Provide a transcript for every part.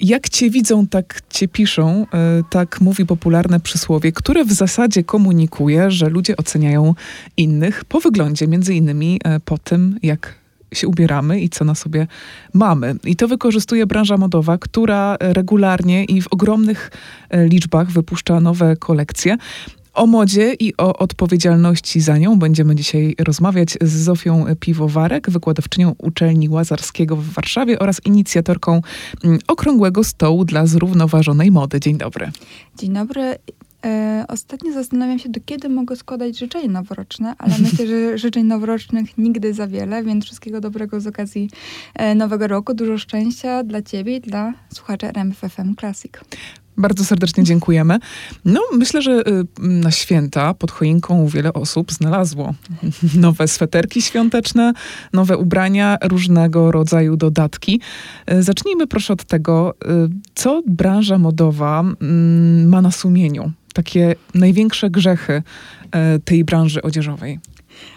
Jak cię widzą, tak cię piszą, e, tak mówi popularne przysłowie, które w zasadzie komunikuje, że ludzie oceniają innych po wyglądzie, między innymi e, po tym, jak się ubieramy i co na sobie mamy. I to wykorzystuje branża modowa, która regularnie i w ogromnych e, liczbach wypuszcza nowe kolekcje. O modzie i o odpowiedzialności za nią będziemy dzisiaj rozmawiać z Zofią Piwowarek, wykładowczynią uczelni Łazarskiego w Warszawie oraz inicjatorką mm, Okrągłego Stołu dla Zrównoważonej Mody. Dzień dobry. Dzień dobry. E, ostatnio zastanawiam się, do kiedy mogę składać życzenia noworoczne, ale myślę, że życzeń noworocznych nigdy za wiele, więc wszystkiego dobrego z okazji e, nowego roku. Dużo szczęścia dla Ciebie i dla słuchaczy RMFFM Classic. Bardzo serdecznie dziękujemy. No, myślę, że y, na święta pod choinką wiele osób znalazło nowe sweterki świąteczne, nowe ubrania, różnego rodzaju dodatki. Y, zacznijmy proszę od tego, y, co branża modowa mm, ma na sumieniu. Takie największe grzechy tej branży odzieżowej.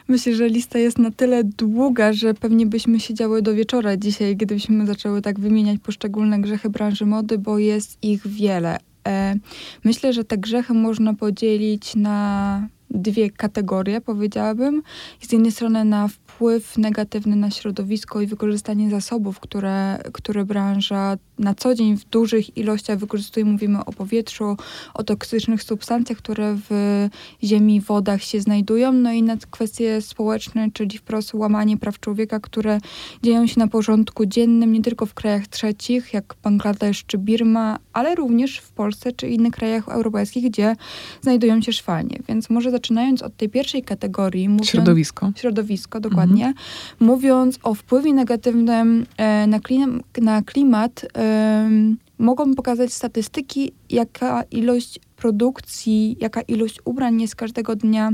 Myślę, że lista jest na tyle długa, że pewnie byśmy siedziały do wieczora dzisiaj, gdybyśmy zaczęły tak wymieniać poszczególne grzechy branży mody, bo jest ich wiele. E, myślę, że te grzechy można podzielić na dwie kategorie, powiedziałabym. Z jednej strony na wpływ negatywny na środowisko i wykorzystanie zasobów, które, które branża na co dzień w dużych ilościach wykorzystuje. Mówimy o powietrzu, o toksycznych substancjach, które w ziemi, wodach się znajdują. No i na kwestie społeczne, czyli wprost łamanie praw człowieka, które dzieją się na porządku dziennym, nie tylko w krajach trzecich, jak Bangladesz czy Birma, ale również w Polsce czy innych krajach europejskich, gdzie znajdują się szwalnie. Więc może zaczynając od tej pierwszej kategorii. Mówiąc, środowisko. Środowisko, dokładnie. Mhm. Mówiąc o wpływie negatywnym e, na, klim, na klimat, e, mogą pokazać statystyki, jaka ilość produkcji, jaka ilość ubrań jest każdego dnia,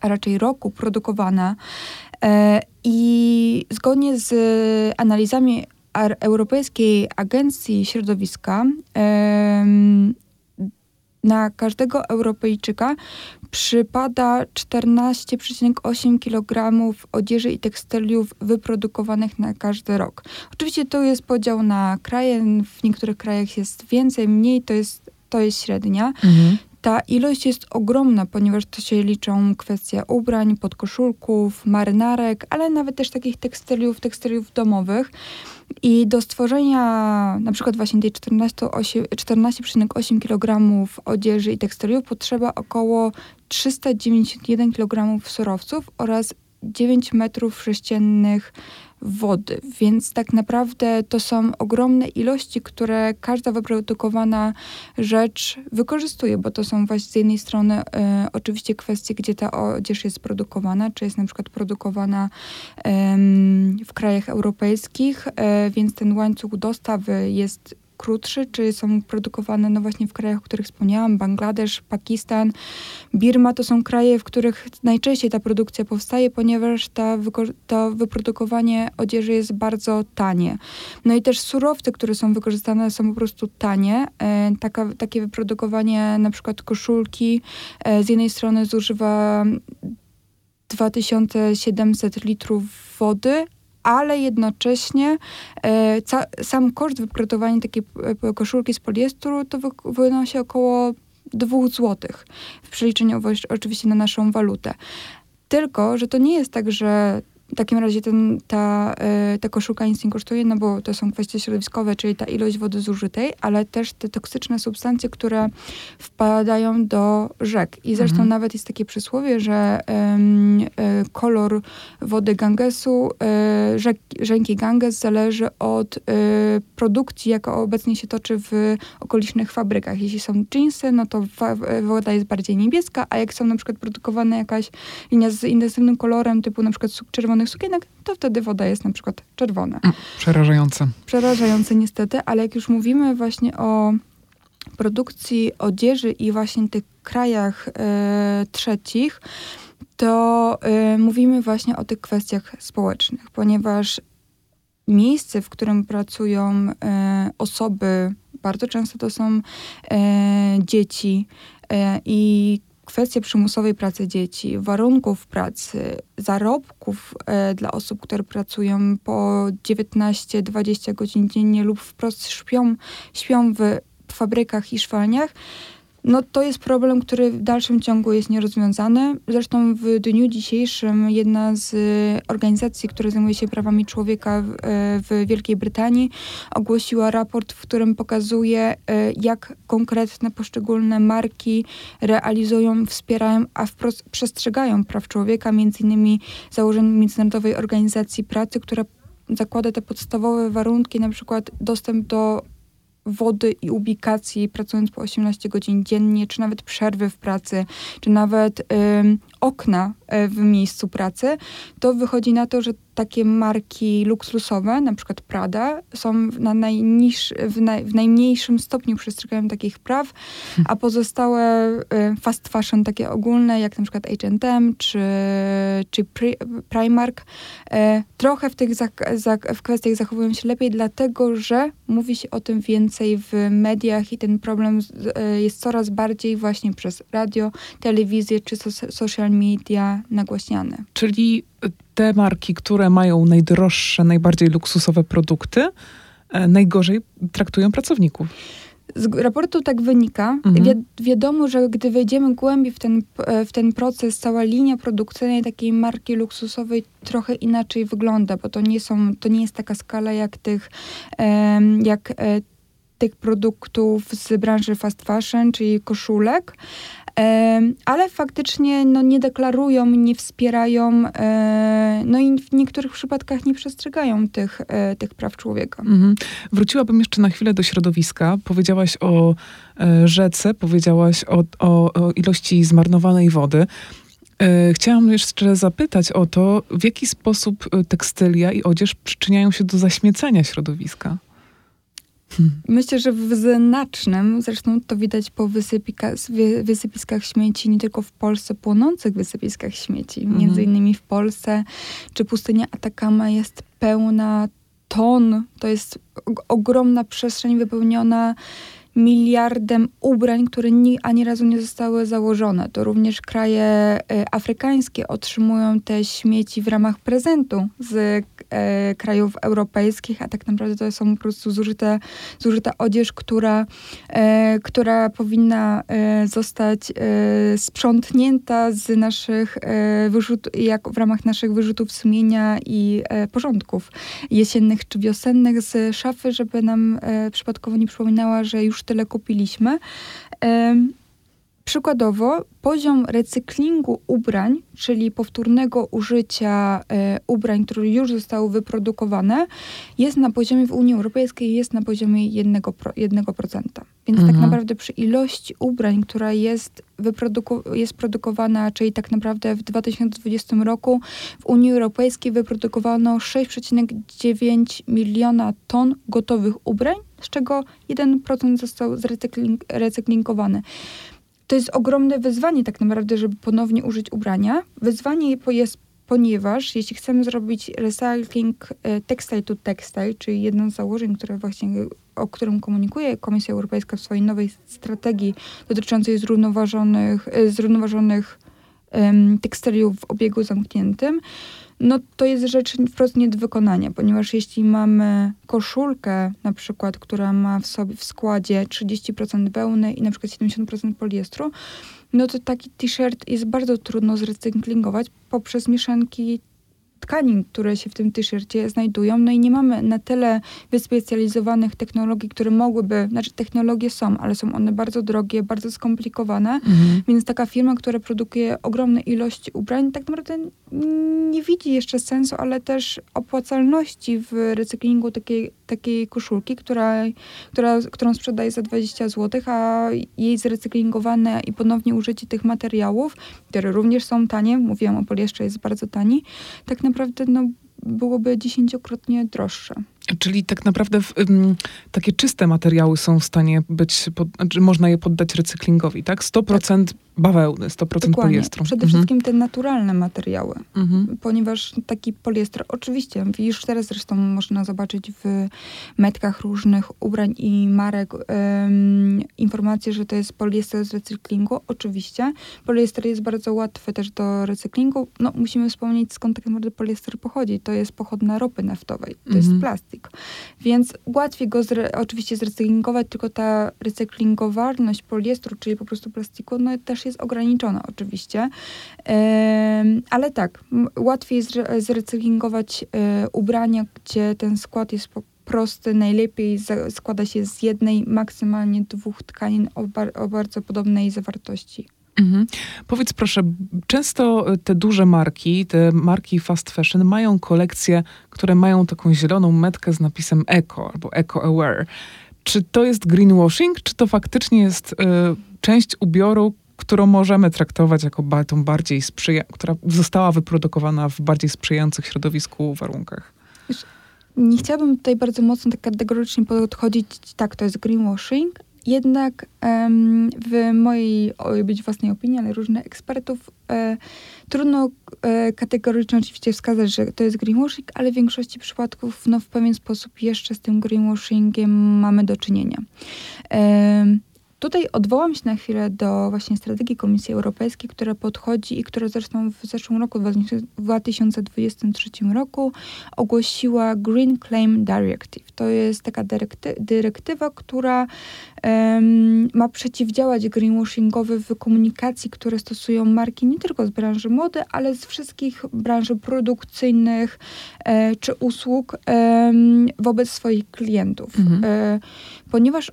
a raczej roku produkowana. E, I zgodnie z analizami Europejskiej Agencji Środowiska, na każdego Europejczyka przypada 14,8 kg odzieży i tekstyliów wyprodukowanych na każdy rok. Oczywiście to jest podział na kraje, w niektórych krajach jest więcej, mniej, to jest, to jest średnia. Mhm. Ta ilość jest ogromna, ponieważ to się liczą kwestie ubrań, podkoszulków, marynarek, ale nawet też takich tekstyliów, tekstyliów domowych. I do stworzenia na przykład właśnie tej 14,8 14 kg odzieży i tekstyliów potrzeba około 391 kg surowców oraz 9 metrów sześciennych wody, więc tak naprawdę to są ogromne ilości, które każda wyprodukowana rzecz wykorzystuje, bo to są właśnie z jednej strony y, oczywiście kwestie, gdzie ta odzież jest produkowana, czy jest na przykład produkowana w krajach europejskich, y, więc ten łańcuch dostawy jest krótszy, czy są produkowane no właśnie w krajach, o których wspomniałam, Bangladesz, Pakistan, Birma, to są kraje, w których najczęściej ta produkcja powstaje, ponieważ ta to wyprodukowanie odzieży jest bardzo tanie. No i też surowce, które są wykorzystane są po prostu tanie. E, taka, takie wyprodukowanie na przykład koszulki e, z jednej strony zużywa 2700 litrów wody, ale jednocześnie e, sam koszt wyprodukowania takiej e, koszulki z poliestru to wy, wynosi około 2 zł w przeliczeniu oczywiście na naszą walutę. Tylko, że to nie jest tak, że w takim razie ten, ta, y, ta koszulka nic nie kosztuje, no bo to są kwestie środowiskowe, czyli ta ilość wody zużytej, ale też te toksyczne substancje, które wpadają do rzek. I zresztą mhm. nawet jest takie przysłowie, że y, kolor wody Gangesu, y, rzek, rzeki Ganges zależy od produkcji, jaka obecnie się toczy w okolicznych fabrykach. Jeśli są jeansy, no to woda jest bardziej niebieska, a jak są na przykład produkowane jakaś linia z intensywnym kolorem, typu na przykład czerwony czerwonych sukienek, to wtedy woda jest na przykład czerwona. Mm, przerażające. Przerażające niestety, ale jak już mówimy właśnie o produkcji odzieży i właśnie tych krajach e, trzecich, to e, mówimy właśnie o tych kwestiach społecznych, ponieważ miejsce, w którym pracują e, osoby, bardzo często to są dzieci i kwestie przymusowej pracy dzieci, warunków pracy, zarobków e, dla osób, które pracują po 19-20 godzin dziennie lub wprost śpią, śpią w fabrykach i szwalniach, no to jest problem, który w dalszym ciągu jest nierozwiązany. Zresztą w dniu dzisiejszym jedna z organizacji, która zajmuje się prawami człowieka w, e, w Wielkiej Brytanii, ogłosiła raport, w którym pokazuje, e, jak konkretne poszczególne marki realizują, wspierają, a wprost przestrzegają praw człowieka, między innymi założeń Międzynarodowej Organizacji Pracy, która zakłada te podstawowe warunki, na przykład dostęp do wody i ubikacji, pracując po 18 godzin dziennie, czy nawet przerwy w pracy, czy nawet okna e, w miejscu pracy, to wychodzi na to, że takie marki luksusowe, na przykład Prada, są na najniż, w, naj, w najmniejszym stopniu przestrzegają takich praw, a pozostałe e, fast fashion, takie ogólne, jak na przykład H&M czy, czy Primark, e, trochę w tych w kwestiach zachowują się lepiej, dlatego że mówi się o tym więcej w mediach i ten problem jest coraz bardziej właśnie przez radio, telewizję czy social media nagłaśniane. Czyli te marki, które mają najdroższe, najbardziej luksusowe produkty, e, najgorzej traktują pracowników. Z raportu tak wynika. Mhm. Wi wiadomo, że gdy wejdziemy głębiej w ten, e, w ten proces, cała linia produkcyjnej takiej marki luksusowej trochę inaczej wygląda, bo to nie, są, to nie jest taka skala jak tych, jak e, tych produktów z branży fast fashion, czyli koszulek, ale faktycznie no, nie deklarują, nie wspierają, e, no i w niektórych przypadkach nie przestrzegają tych, e, tych praw człowieka. Mhm. Wróciłabym jeszcze na chwilę do środowiska. Powiedziałaś o e, rzece, powiedziałaś o, o, o ilości zmarnowanej wody. Chciałam jeszcze zapytać o to, w jaki sposób tekstylia i odzież przyczyniają się do zaśmiecenia środowiska? Myślę, że w znacznym, zresztą to widać po wysypika, wysypiskach śmieci, nie tylko w Polsce, płonących wysypiskach śmieci. Mhm. Między innymi w Polsce, czy pustynia Atakama jest pełna ton, to jest ogromna przestrzeń wypełniona miliardem ubrań, które ni, ani razu nie zostały założone. To również kraje e, afrykańskie otrzymują te śmieci w ramach prezentu z e, krajów europejskich, a tak naprawdę to są po prostu zużyte, zużyta odzież, która, e, która powinna e, zostać sprzątnięta z naszych jak w ramach naszych wyrzutów sumienia i porządków jesiennych czy wiosennych z szafy, żeby nam przypadkowo nie przypominała, że już tyle kupiliśmy. Przykładowo, poziom recyklingu ubrań, czyli powtórnego użycia e, ubrań, które już zostały wyprodukowane, jest na poziomie w Unii Europejskiej jest na poziomie 1%. 1%. Więc tak mhm. tak naprawdę przy ilości ubrań, która jest, wyproduku- jest produkowana, czyli tak naprawdę w 2020 roku w Unii Europejskiej wyprodukowano 6,9 miliona ton gotowych ubrań, z czego 1% został zrecyklingowany. To jest ogromne wyzwanie tak naprawdę, żeby ponownie użyć ubrania. Wyzwanie jest ponieważ jeśli chcemy zrobić recycling e, textile to textile, czyli jedno z założeń, które właśnie, o którym komunikuje Komisja Europejska w swojej nowej strategii dotyczącej zrównoważonych, e, zrównoważonych um, tekstyliów w obiegu zamkniętym, no to jest rzecz wprost nie do wykonania, ponieważ jeśli mamy koszulkę na przykład, która ma w sobie w składzie 30% wełny i na przykład 70% poliestru, no to taki t-shirt jest bardzo trudno zrecyklingować poprzez mieszanki tkanin, które się w tym t-shircie znajdują. No i nie mamy na tyle wyspecjalizowanych technologii, które mogłyby, znaczy technologie są, ale są one bardzo drogie, bardzo skomplikowane, mhm. więc taka firma, która produkuje ogromne ilości ubrań, tak naprawdę nie widzi jeszcze sensu, ale też opłacalności w recyklingu takiej, takiej koszulki, która, która, którą sprzedaje za 20 zł, a jej zrecyklingowane i ponownie użycie tych materiałów, które również są tanie, mówiłam o poliestrze, jest bardzo tani, tak naprawdę no, byłoby dziesięciokrotnie droższe. Czyli tak naprawdę w, um, takie czyste materiały są w stanie być, pod, znaczy można je poddać recyklingowi, tak? 100% tak bawełny, 100% Dokładnie. poliestru. Przede mhm. wszystkim te naturalne materiały, mhm. ponieważ taki poliester, oczywiście, już teraz zresztą można zobaczyć w metkach różnych ubrań i marek um, informacje, że to jest poliester z recyklingu. Oczywiście, poliester jest bardzo łatwy też do recyklingu. No, musimy wspomnieć, skąd tak naprawdę poliester pochodzi. To jest pochodna ropy naftowej, to mhm. jest plastik. Więc łatwiej go zre, oczywiście zrecyklingować, tylko ta recyklingowalność poliestru, czyli po prostu plastiku, no też jest ograniczona oczywiście, ale tak, łatwiej zre zrecyklingować e, ubrania, gdzie ten skład jest prosty, najlepiej składa się z jednej, maksymalnie dwóch tkanin o, bar o bardzo podobnej zawartości. Mhm. Powiedz proszę, często te duże marki, te marki fast fashion mają kolekcje, które mają taką zieloną metkę z napisem eco albo eco aware. Czy to jest greenwashing, czy to faktycznie jest y, część ubioru, którą możemy traktować jako tą bardziej sprzyja, która została wyprodukowana w bardziej sprzyjających środowisku warunkach. Nie chciałabym tutaj bardzo mocno tak kategorycznie podchodzić, tak, to jest greenwashing, jednak w mojej, być własnej opinii, ale różnych ekspertów, e, trudno e, kategorycznie oczywiście wskazać, że to jest greenwashing, ale w większości przypadków no, w pewien sposób jeszcze z tym greenwashingiem mamy do czynienia. Tutaj odwołam się na chwilę do właśnie strategii Komisji Europejskiej, która podchodzi i która zresztą w zeszłym roku, w 2023 roku, ogłosiła Green Claim Directive. To jest taka dyrekty dyrektywa, która um, ma przeciwdziałać greenwashingowi w komunikacji, które stosują marki nie tylko z branży mody, ale z wszystkich branży produkcyjnych e, czy usług e, wobec swoich klientów. Mhm. E, ponieważ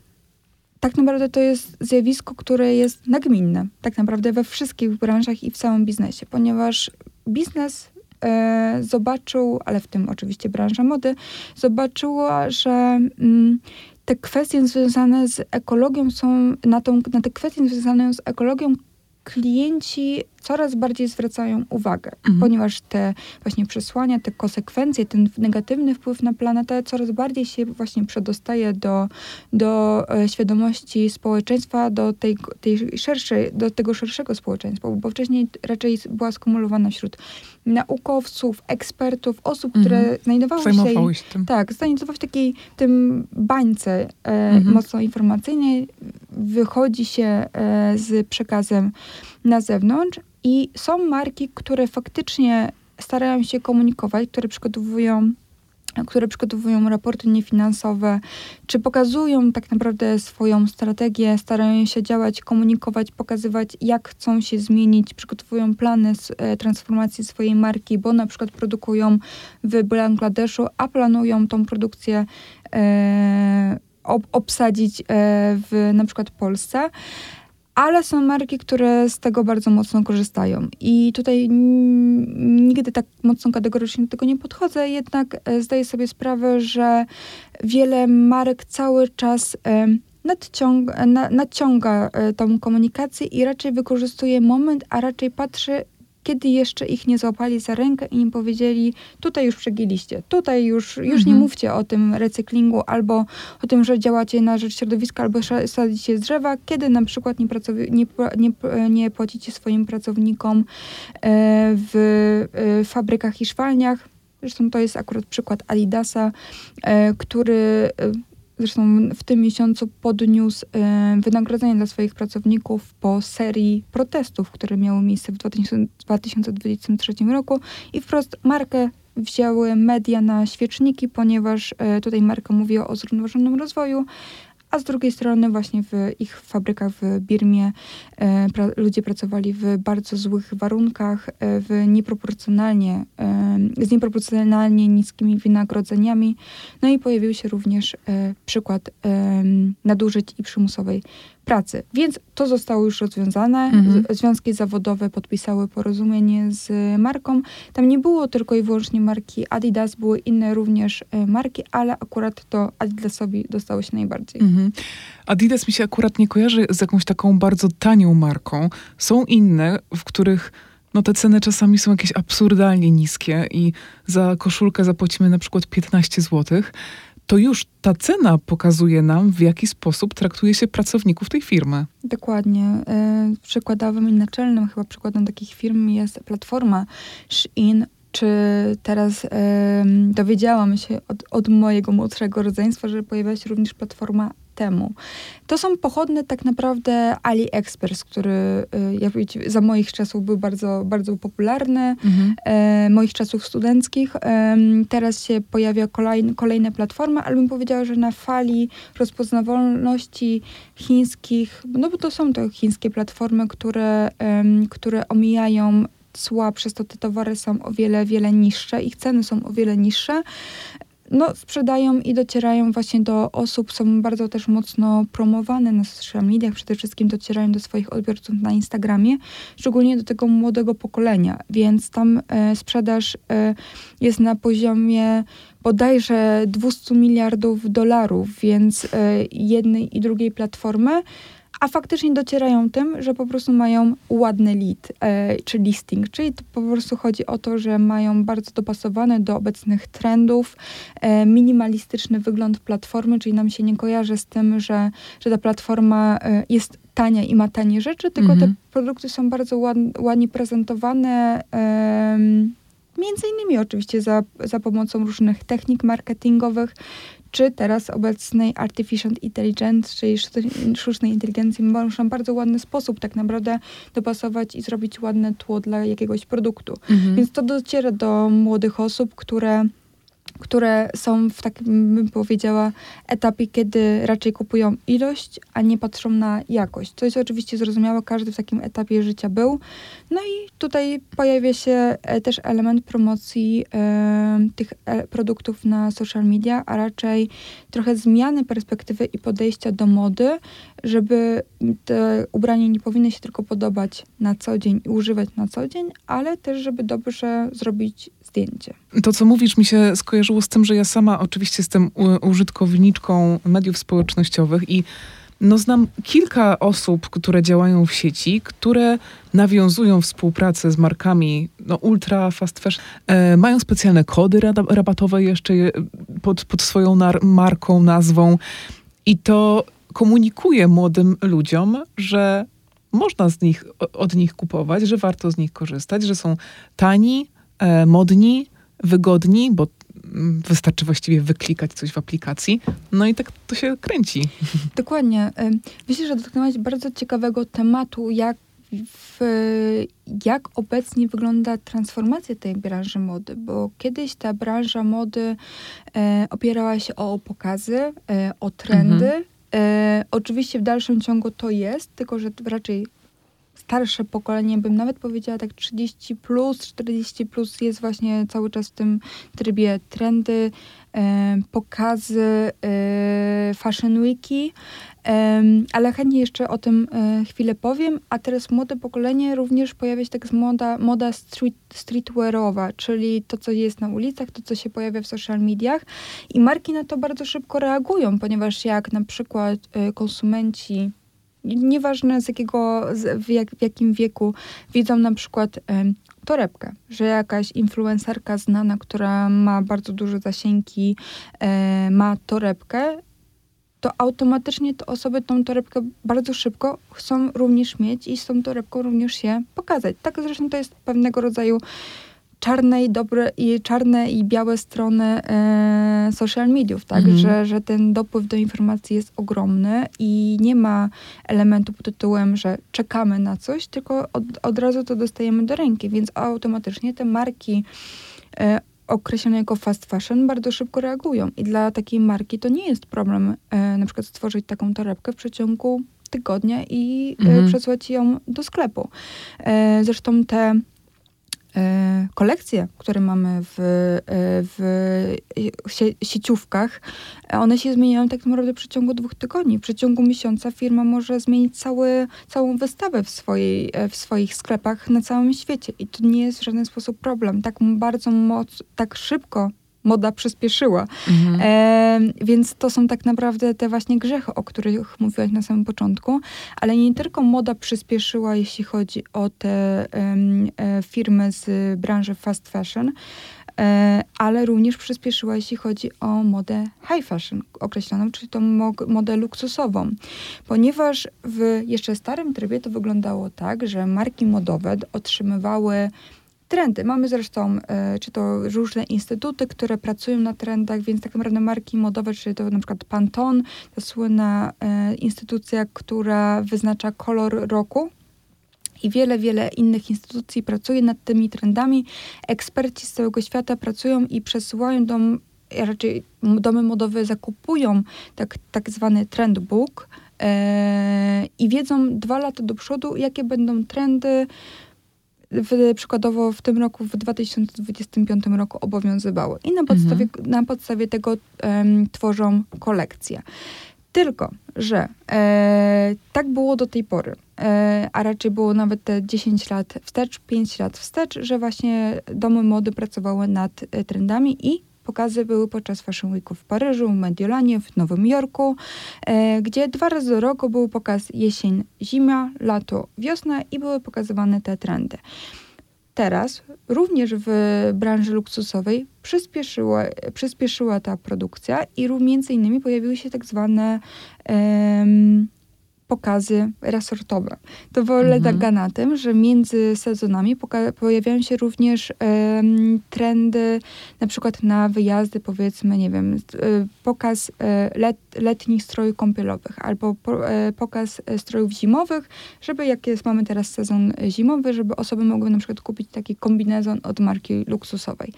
tak naprawdę to jest zjawisko, które jest nagminne, tak naprawdę we wszystkich branżach i w całym biznesie, ponieważ biznes e, zobaczył, ale w tym oczywiście branża mody, zobaczyła, że mm, te kwestie związane z ekologią są, na, tą, na te kwestie związane z ekologią klienci coraz bardziej zwracają uwagę, mhm. ponieważ te właśnie przesłania, te konsekwencje, ten negatywny wpływ na planetę coraz bardziej się właśnie przedostaje do, do e, świadomości społeczeństwa, do, tej, tej szerszej, do tego szerszego społeczeństwa, bo wcześniej raczej była skumulowana wśród naukowców, ekspertów, osób, które mhm. znajdowały się, się tym. tak, znajdowały w takiej tym bańce e, mhm. mocno informacyjnej, wychodzi się e, z przekazem na zewnątrz i są marki, które faktycznie starają się komunikować, które przygotowują które przygotowują raporty niefinansowe, czy pokazują tak naprawdę swoją strategię, starają się działać, komunikować, pokazywać, jak chcą się zmienić, przygotowują plany e, transformacji swojej marki, bo na przykład produkują w Bangladeszu, a planują tą produkcję e, ob, obsadzić e, w na przykład Polsce ale są marki, które z tego bardzo mocno korzystają. I tutaj nigdy tak mocno kategorycznie do tego nie podchodzę, jednak e, zdaję sobie sprawę, że wiele marek cały czas e, nadciąga, nadciąga tą komunikację i raczej wykorzystuje moment, a raczej patrzy, kiedy jeszcze ich nie złapali za rękę i nie powiedzieli, tutaj już przegięliście, tutaj już, już mhm. nie mówcie o tym recyklingu, albo o tym, że działacie na rzecz środowiska, albo sadzicie drzewa, kiedy na przykład nie, nie, nie, nie płacicie swoim pracownikom e, w e, fabrykach i szwalniach. Zresztą to jest akurat przykład Adidasa, e, który zresztą w tym miesiącu podniósł e, wynagrodzenie dla swoich pracowników po serii protestów, które miały miejsce w 2023 roku. I wprost markę wzięły media na świeczniki, ponieważ e, tutaj marka mówiła o zrównoważonym rozwoju, a z drugiej strony właśnie w ich fabrykach w Birmie e, pra, ludzie pracowali w bardzo złych warunkach, e, w nieproporcjonalnie, e, z nieproporcjonalnie niskimi wynagrodzeniami. No i pojawił się również przykład nadużyć i przymusowej pracy. Więc to zostało już rozwiązane. Mhm. Związki zawodowe podpisały porozumienie z marką. Tam nie było tylko i wyłącznie marki Adidas, były inne również e, marki, ale akurat to Adidasowi dostało się najbardziej. Mhm. Adidas mi się akurat nie kojarzy z jakąś taką bardzo tanią marką. Są inne, w których No te ceny czasami są jakieś absurdalnie niskie i za koszulkę zapłacimy na przykład 15 zł, to już ta cena pokazuje nam, w jaki sposób traktuje się pracowników tej firmy. Dokładnie. E, przykładowym i naczelnym chyba przykładem takich firm jest platforma Shein, czy teraz dowiedziałam się od, od, mojego młodszego rodzeństwa, że pojawia się również platforma temu. To są pochodne tak naprawdę AliExpress, który y, jak wiecie, za moich czasów był bardzo, bardzo popularny, mhm. e, moich czasów studenckich. E, teraz się pojawia kolejne, kolejne platformy, ale bym powiedziała, że na fali rozpoznawalności chińskich, no bo to są to chińskie platformy, które, e, które omijają cła, przez to te towary są o wiele, wiele niższe, ich ceny są o wiele niższe no, sprzedają i docierają właśnie do osób, są bardzo też mocno promowane na social mediach, przede wszystkim docierają do swoich odbiorców na Instagramie, szczególnie do tego młodego pokolenia, więc tam e, sprzedaż e, jest na poziomie bodajże 200 miliardów dolarów, więc e, jednej i drugiej platformy a faktycznie docierają tym, że po prostu mają ładny lead e, czy listing, czyli to po prostu chodzi o to, że mają bardzo dopasowany do obecnych trendów e, minimalistyczny wygląd platformy, czyli nam się nie kojarzy z tym, że, że ta platforma e, jest tania i ma tanie rzeczy, tylko te mhm. produkty są bardzo ład, ładnie prezentowane. Między innymi oczywiście za, za pomocą różnych technik marketingowych, czy teraz obecnej artificial intelligence, czyli sztucznej inteligencji, można w bardzo ładny sposób tak naprawdę dopasować i zrobić ładne tło dla jakiegoś produktu. Mhm. Więc to dociera do młodych osób, które które są w takim, bym powiedziała, etapie, kiedy raczej kupują ilość, a nie patrzą na jakość. To jest oczywiście zrozumiałe, każdy w takim etapie życia był. No i tutaj pojawia się e, też element promocji e, tych e, produktów na social media, a raczej trochę zmiany perspektywy i podejścia do mody, żeby te ubrania nie powinny się tylko podobać na co dzień i używać na co dzień, ale też, żeby dobrze zrobić zdjęcie. To, co mówisz, mi się skojarzyło z tym, że ja sama oczywiście jestem użytkowniczką mediów społecznościowych i no, znam kilka osób, które działają w sieci, które nawiązują współpracę z markami no, ultra fast fashion. E, mają specjalne kody rabatowe jeszcze pod, pod swoją marką, nazwą. I to komunikuje młodym ludziom, że można z nich, od nich kupować, że warto z nich korzystać, że są tani, e, modni, wygodni, bo mm, wystarczy właściwie wyklikać coś w aplikacji. No i tak to się kręci. Dokładnie. Myślę, że dotknęłaś bardzo ciekawego tematu, jak, w, jak obecnie wygląda transformacja tej branży mody, bo kiedyś ta branża mody e, opierała się o pokazy, e, o trendy. Mhm. E, oczywiście w dalszym ciągu to jest, tylko że raczej starsze pokolenie, bym nawet powiedziała tak 30 plus, 40 plus jest właśnie cały czas w tym trybie trendy, pokazy, e, fashion weeki, ale chętnie jeszcze o tym e, chwilę powiem, a teraz młode pokolenie również pojawia się tak z moda, moda street, streetwearowa, czyli to, co jest na ulicach, to, co się pojawia w social mediach. I marki na to bardzo szybko reagują, ponieważ jak na przykład e, konsumenci nieważne z jakiego, w, jak, w jakim wieku, widzą na przykład torebkę, że jakaś influencerka znana, która ma bardzo duże zasięgi, e, ma torebkę, to automatycznie te osoby tą torebkę bardzo szybko chcą również mieć i z tą torebką również się pokazać. Tak zresztą to jest pewnego rodzaju czarne i dobre i czarne i białe strony e, social mediów, tak, mhm. że, że ten dopływ do informacji jest ogromny i nie ma elementu pod tytułem, że czekamy na coś, tylko od, od razu to dostajemy do ręki, więc automatycznie te marki e, określone jako fast fashion bardzo szybko reagują i dla takiej marki to nie jest problem e, na przykład stworzyć taką torebkę w przeciągu tygodnia i e, mhm. przesłać ją do sklepu. E, zresztą te kolekcje, które mamy w, e, w sieciówkach, one się zmieniają tak naprawdę w przeciągu dwóch tygodni. W przeciągu miesiąca firma może zmienić cały, całą wystawę w, swojej, e, w swoich sklepach na całym świecie i to nie jest w żaden sposób problem. Tak bardzo moc, tak szybko moda przyspieszyła. Mhm. E, więc to są tak naprawdę te właśnie grzechy, o których mówiłaś na samym początku, ale nie tylko moda przyspieszyła, jeśli chodzi o te e, firmy z branży fast fashion, e, ale również przyspieszyła, jeśli chodzi o modę high fashion określoną, czyli tą modę luksusową. Ponieważ w jeszcze starym trybie to wyglądało tak, że marki modowe otrzymywały trendy. Mamy zresztą e, czy to różne instytuty, które pracują na trendach, więc tak naprawdę marki modowe, czyli to na przykład Pantone, ta słynna e, instytucja, która wyznacza kolor roku, i wiele, wiele innych instytucji pracuje nad tymi trendami. Eksperci z całego świata pracują i przesyłają do, raczej domy modowe zakupują tak, tak zwany trendbook e, i wiedzą dwa lata do przodu, jakie będą trendy w, przykładowo w tym roku, w 2025 roku obowiązywały. I na podstawie, mhm. na podstawie tego um, tworzą kolekcje. Tylko, że e, tak było do tej pory, e, a raczej było nawet te 10 lat wstecz, 5 lat wstecz, że właśnie domy mody pracowały nad e, trendami i Pokazy były podczas Fashion Weeku w Paryżu, w Mediolanie, w Nowym Jorku, e, gdzie dwa razy do roku był pokaz jesień, zima, lato, wiosna i były pokazywane te trendy. Teraz również w branży luksusowej przyspieszyła, przyspieszyła ta produkcja i między innymi pojawiły się tak zwane pokazy resortowe. To wolę mhm. na tym, że między sezonami pojawiają się również um, trendy, na przykład na wyjazdy, powiedzmy, nie wiem, e, pokaz e, let, letnich strojów kąpielowych albo po, e, pokaz strojów zimowych, żeby jak jest, mamy teraz sezon zimowy, żeby osoby mogły na przykład kupić taki kombinezon od marki luksusowej.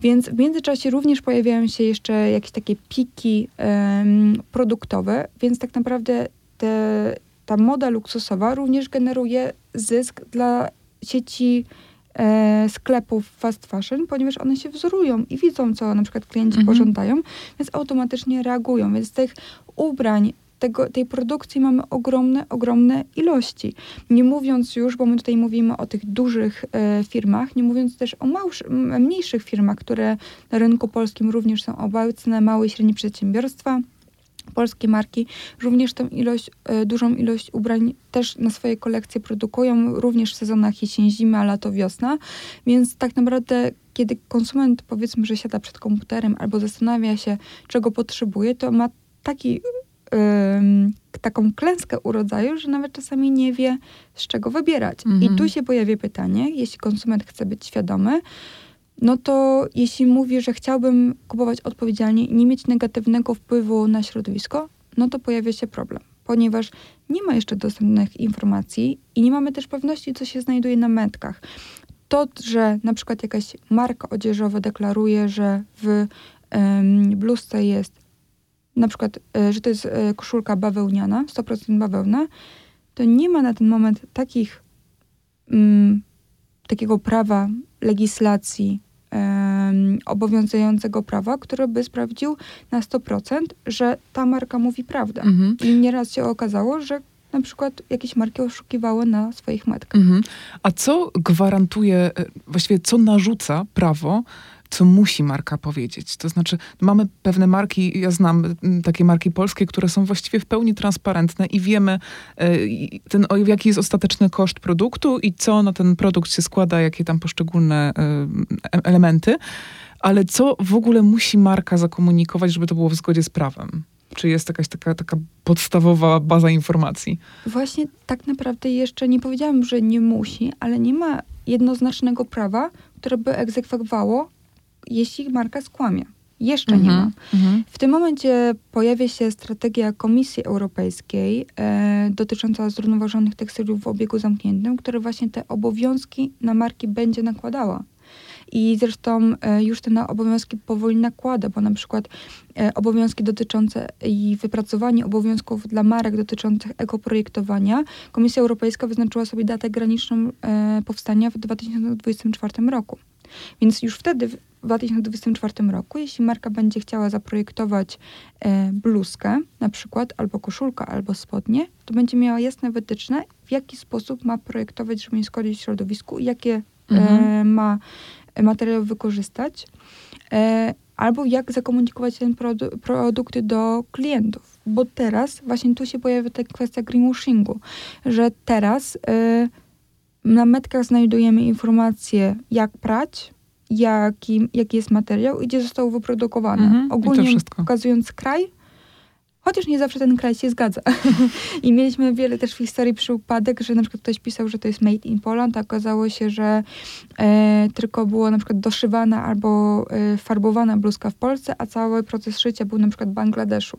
Więc w międzyczasie również pojawiają się jeszcze jakieś takie piki um, produktowe, więc tak naprawdę te, ta moda luksusowa również generuje zysk dla sieci e, sklepów fast fashion, ponieważ one się wzorują i widzą, co na przykład klienci mhm. pożądają, więc automatycznie reagują. Więc tych ubrań, tego, tej produkcji mamy ogromne, ogromne ilości. Nie mówiąc już, bo my tutaj mówimy o tych dużych e, firmach, nie mówiąc też o małż, mniejszych firmach, które na rynku polskim również są obecne, małe i średnie przedsiębiorstwa polskie marki również tę ilość, e, dużą ilość ubrań też na swoje kolekcje produkują, również w sezonach jesień, zima, lato, wiosna. Więc tak naprawdę, kiedy konsument powiedzmy, że siada przed komputerem albo zastanawia się, czego potrzebuje, to ma taki taką klęskę urodzaju, że nawet czasami nie wie, z czego wybierać. Mhm. I tu się pojawia pytanie, jeśli konsument chce być świadomy, no to jeśli mówi, że chciałbym kupować odpowiedzialnie i nie mieć negatywnego wpływu na środowisko, no to pojawia się problem, ponieważ nie ma jeszcze dostępnych informacji i nie mamy też pewności, co się znajduje na metkach. To, że na przykład jakaś marka odzieżowa deklaruje, że w um, bluzce jest na przykład, e, że to jest e, koszulka bawełniana, 100% bawełna, to nie ma na ten moment takich, um, takiego prawa, legislacji, obowiązującego prawa, który by sprawdził na 100%, że ta marka mówi prawdę. Mhm. I nieraz się okazało, że na przykład jakieś marki oszukiwały na swoich metkach. Mhm. A co gwarantuje, e, właściwie co narzuca prawo co musi marka powiedzieć. To znaczy, mamy pewne marki, ja znam takie marki polskie, które są właściwie w pełni transparentne i wiemy, e, ten, jaki jest ostateczny koszt produktu i co na ten produkt się składa, jakie tam poszczególne e, elementy. Ale co w ogóle musi marka zakomunikować, żeby to było w zgodzie z prawem? Czy jest jakaś taka, taka podstawowa baza informacji? Właśnie tak naprawdę jeszcze nie powiedziałam, że nie musi, ale nie ma jednoznacznego prawa, które by egzekwowało jeśli marka skłamie. Jeszcze -hmm. nie mhm, ma. -hmm. W tym momencie pojawia się strategia Komisji Europejskiej e, dotycząca zrównoważonych tekstyliów w obiegu zamkniętym, która właśnie te obowiązki na marki będzie nakładała. I zresztą e, już te obowiązki powoli nakłada, bo na przykład e, obowiązki dotyczące i wypracowanie obowiązków dla marek dotyczących ekoprojektowania, Komisja Europejska wyznaczyła sobie datę graniczną e, powstania w 2024 roku. Więc już wtedy, w 2024 roku, jeśli marka będzie chciała zaprojektować e, bluzkę, na przykład, albo koszulkę, albo spodnie, to będzie miała jasne wytyczne, w jaki sposób ma projektować, żeby nie szkodzić środowisku, jakie e, mhm. e, ma materiał wykorzystać. E, albo jak zakomunikować ten produ produkt do klientów. Bo teraz właśnie tu się pojawia ta kwestia greenwashingu, że teraz y, na metkach znajdujemy informacje, jak prać, jaki, jaki jest materiał i gdzie został wyprodukowany. Mhm, Ogólnie pokazując kraj, chociaż nie zawsze ten kraj się zgadza. I mieliśmy wiele też w historii przypadek, że na przykład ktoś pisał, że to jest made in Poland, a okazało się, że e, tylko było na przykład doszywana albo e, farbowana bluzka w Polsce, a cały proces szycia był na przykład w Bangladeszu.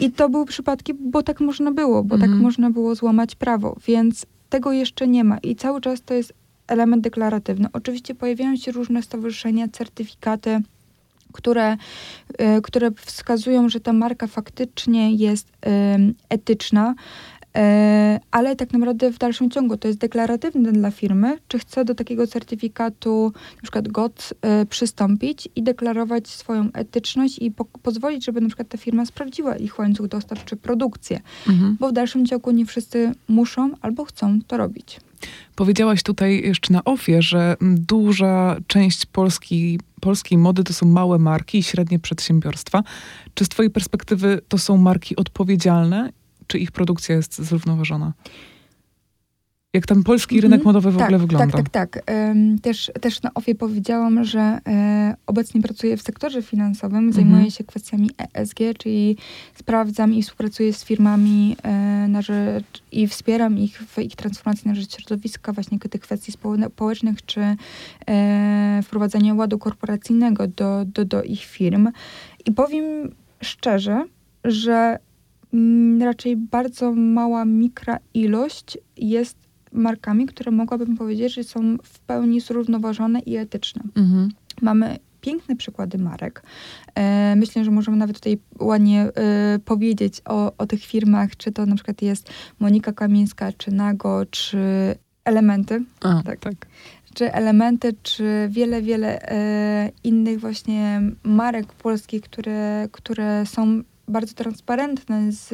I to były przypadki, bo tak można było, bo tak mhm. tak można było złamać prawo, więc tego jeszcze nie ma i cały czas to jest element deklaratywny. Oczywiście pojawiają się różne stowarzyszenia, certyfikaty, które, y, które wskazują, że ta marka faktycznie jest etyczna, ale tak naprawdę w dalszym ciągu to jest deklaratywne dla firmy, czy chce do takiego certyfikatu, na przykład GOT, e, przystąpić i deklarować swoją etyczność i po pozwolić, żeby na przykład ta firma sprawdziła ich łańcuch dostaw czy produkcję, mhm. bo w dalszym ciągu nie wszyscy muszą albo chcą to robić. Powiedziałaś tutaj jeszcze na ofie, że duża część Polski, polskiej mody to są małe marki i średnie przedsiębiorstwa. Czy z Twojej perspektywy to są marki odpowiedzialne, czy ich produkcja jest zrównoważona? Jak tam polski mhm. rynek modowy w tak, ogóle wygląda? Tak, tak, tak. Też, też na OFIE powiedziałam, że e, obecnie pracuję w sektorze finansowym, mhm. zajmuję się kwestiami ESG, czyli sprawdzam i współpracuję z firmami e, na rzecz i wspieram ich w ich transformacji na rzecz środowiska, właśnie tych kwestii społecznych, czy e, wprowadzania ładu korporacyjnego do, do, do ich firm. I powiem szczerze, że raczej bardzo mała mikra ilość jest markami, które mogłabym powiedzieć, że są w pełni zrównoważone i etyczne. Mhm. Mamy piękne przykłady marek. E, myślę, że możemy nawet tutaj ładnie e, powiedzieć o, o tych firmach, czy to na przykład jest Monika Kamińska, czy Nago, czy Elementy. A, tak. tak. Czy Elementy, czy wiele, wiele e, innych właśnie marek polskich, które, które są bardzo transparentne z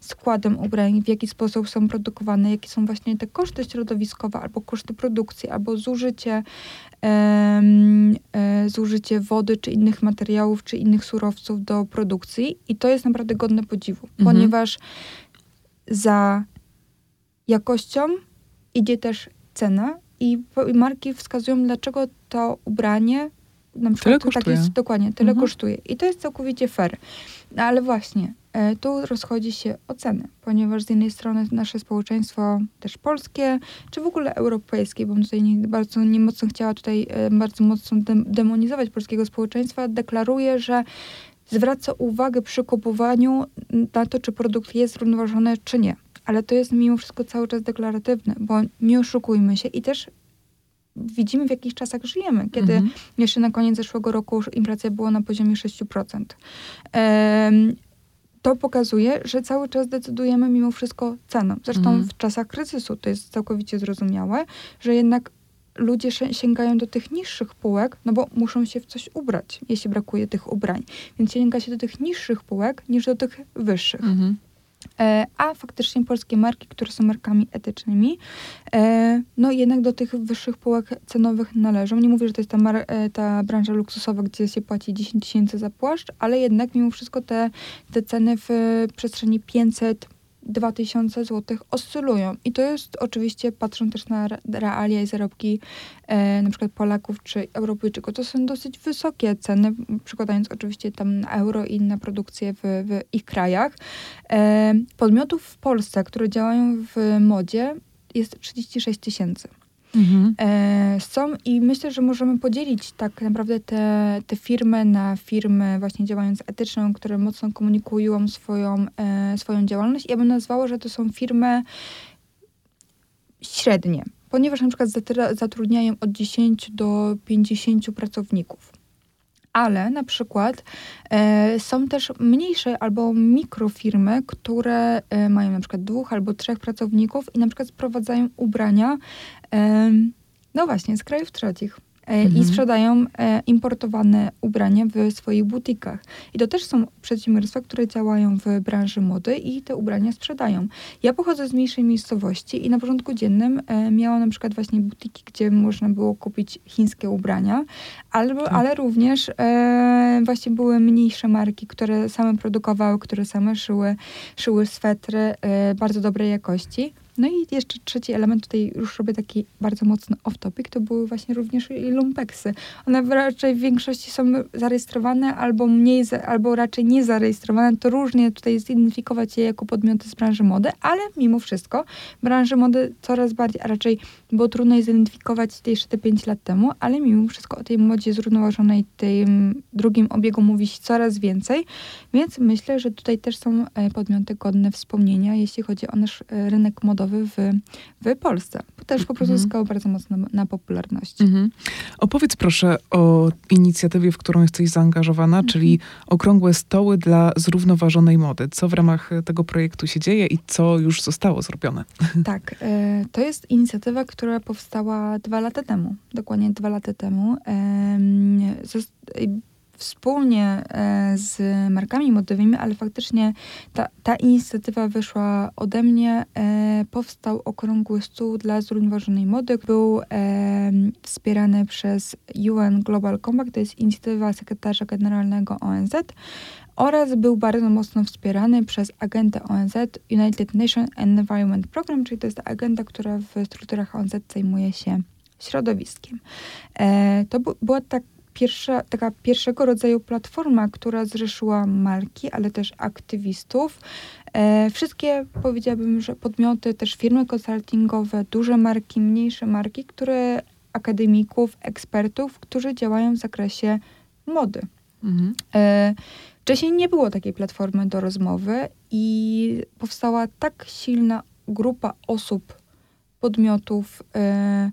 składem ubrań, w jaki sposób są produkowane, jakie są właśnie te koszty środowiskowe, albo koszty produkcji, albo zużycie, e, zużycie wody, czy innych materiałów, czy innych surowców do produkcji. I to jest naprawdę godne podziwu, mhm. ponieważ za jakością idzie też cena i marki wskazują, dlaczego to ubranie na przykład tyle tak jest dokładnie, tyle mhm. kosztuje. I to jest całkowicie fair. No, ale właśnie, e, tu rozchodzi się oceny, ponieważ z jednej strony nasze społeczeństwo, też polskie, czy w ogóle europejskie, bo tutaj nie, bardzo nie mocno chciała tutaj e, bardzo mocno demonizować polskiego społeczeństwa, deklaruje, że zwraca uwagę przy kupowaniu na to, czy produkt jest zrównoważony, czy nie. Ale to jest mimo wszystko cały czas deklaratywne, bo nie oszukujmy się i też widzimy, w jakich czasach żyjemy, kiedy mhm. jeszcze na koniec zeszłego roku inflacja była na poziomie 6%. to pokazuje, że cały czas decydujemy mimo wszystko ceną. Zresztą mhm. w czasach kryzysu to jest całkowicie zrozumiałe, że jednak ludzie sięgają do tych niższych półek, no bo muszą się w coś ubrać, jeśli brakuje tych ubrań. Więc sięga się do tych niższych półek niż do tych wyższych. Mhm. E, a faktycznie polskie marki, które są markami etycznymi, e, no jednak do tych wyższych półek cenowych należą. Nie mówię, że to jest ta, e, ta branża luksusowa, gdzie się płaci 10 tysięcy za płaszcz, ale jednak mimo wszystko te, te ceny w przestrzeni 500, 2000 zł oscylują. I to jest oczywiście, patrząc też na realia i zarobki e, na przykład Polaków czy Europejczyków, to są dosyć wysokie ceny, przykładając oczywiście tam na euro i na produkcję w, w ich krajach. E, podmiotów w Polsce, które działają w modzie jest 36 tysięcy. Mhm. E, są i myślę, że możemy podzielić tak naprawdę te, te firmy na firmy właśnie działając etyczną, które mocno komunikują swoją, e, swoją działalność. Ja bym nazwała, że to są firmy średnie, ponieważ na przykład zatrudniają od 10 do 50 pracowników ale na przykład e, są też mniejsze albo mikrofirmy, które e, mają na przykład dwóch albo trzech pracowników i na przykład sprowadzają ubrania, no właśnie, z krajów trzecich. Mhm. i sprzedają importowane ubrania w swoich butikach. I to też są przedsiębiorstwa, które działają w branży mody i te ubrania sprzedają. Ja pochodzę z mniejszej miejscowości i na porządku dziennym miałam na przykład właśnie butiki, gdzie można było kupić chińskie ubrania, albo, tak. ale również właśnie były mniejsze marki, które same produkowały, które same szyły, szyły swetry bardzo dobrej jakości. No i jeszcze trzeci element, tutaj już robię taki bardzo mocny off-topic, to były właśnie również lumpeksy. One raczej w większości są zarejestrowane albo mniej, albo raczej nie zarejestrowane. To różnie tutaj zidentyfikować je jako podmioty z branży mody, ale mimo wszystko branży mody coraz bardziej, a raczej było trudno je zidentyfikować jeszcze te 5 lat temu, ale mimo wszystko o tej modzie zrównoważonej, tym drugim obiegu mówi się coraz więcej, więc myślę, że tutaj też są e, podmioty godne wspomnienia, jeśli chodzi o nasz e, rynek modowy w, w Polsce. Bo też po prostu mhm. zyskał bardzo mocno na, popularności. Mhm. Opowiedz proszę o inicjatywie, w którą jesteś zaangażowana, mhm. czyli Okrągłe Stoły dla Zrównoważonej Mody. Co w ramach tego projektu się dzieje i co już zostało zrobione? Tak, e, to jest inicjatywa, która powstała dwa lata temu. Dokładnie dwa lata temu wspólnie e, z markami modowymi, ale faktycznie ta, ta inicjatywa wyszła ode mnie. E, powstał okrągły stół dla zrównoważonej mody. Był wspierany przez UN Global Compact, to jest inicjatywa sekretarza generalnego ONZ oraz był bardzo mocno wspierany przez agentę ONZ United Nations Environment Program, czyli to jest agenda, która w strukturach ONZ zajmuje się środowiskiem. E, to była tak pierwsza, taka pierwszego rodzaju platforma, która zrzeszyła marki, ale też aktywistów. E, wszystkie, powiedziałabym, że podmioty, też firmy konsultingowe, duże marki, mniejsze marki, które akademików, ekspertów, którzy działają w zakresie mody. Mhm. E, wcześniej nie było takiej platformy do rozmowy i powstała tak silna grupa osób, podmiotów, e,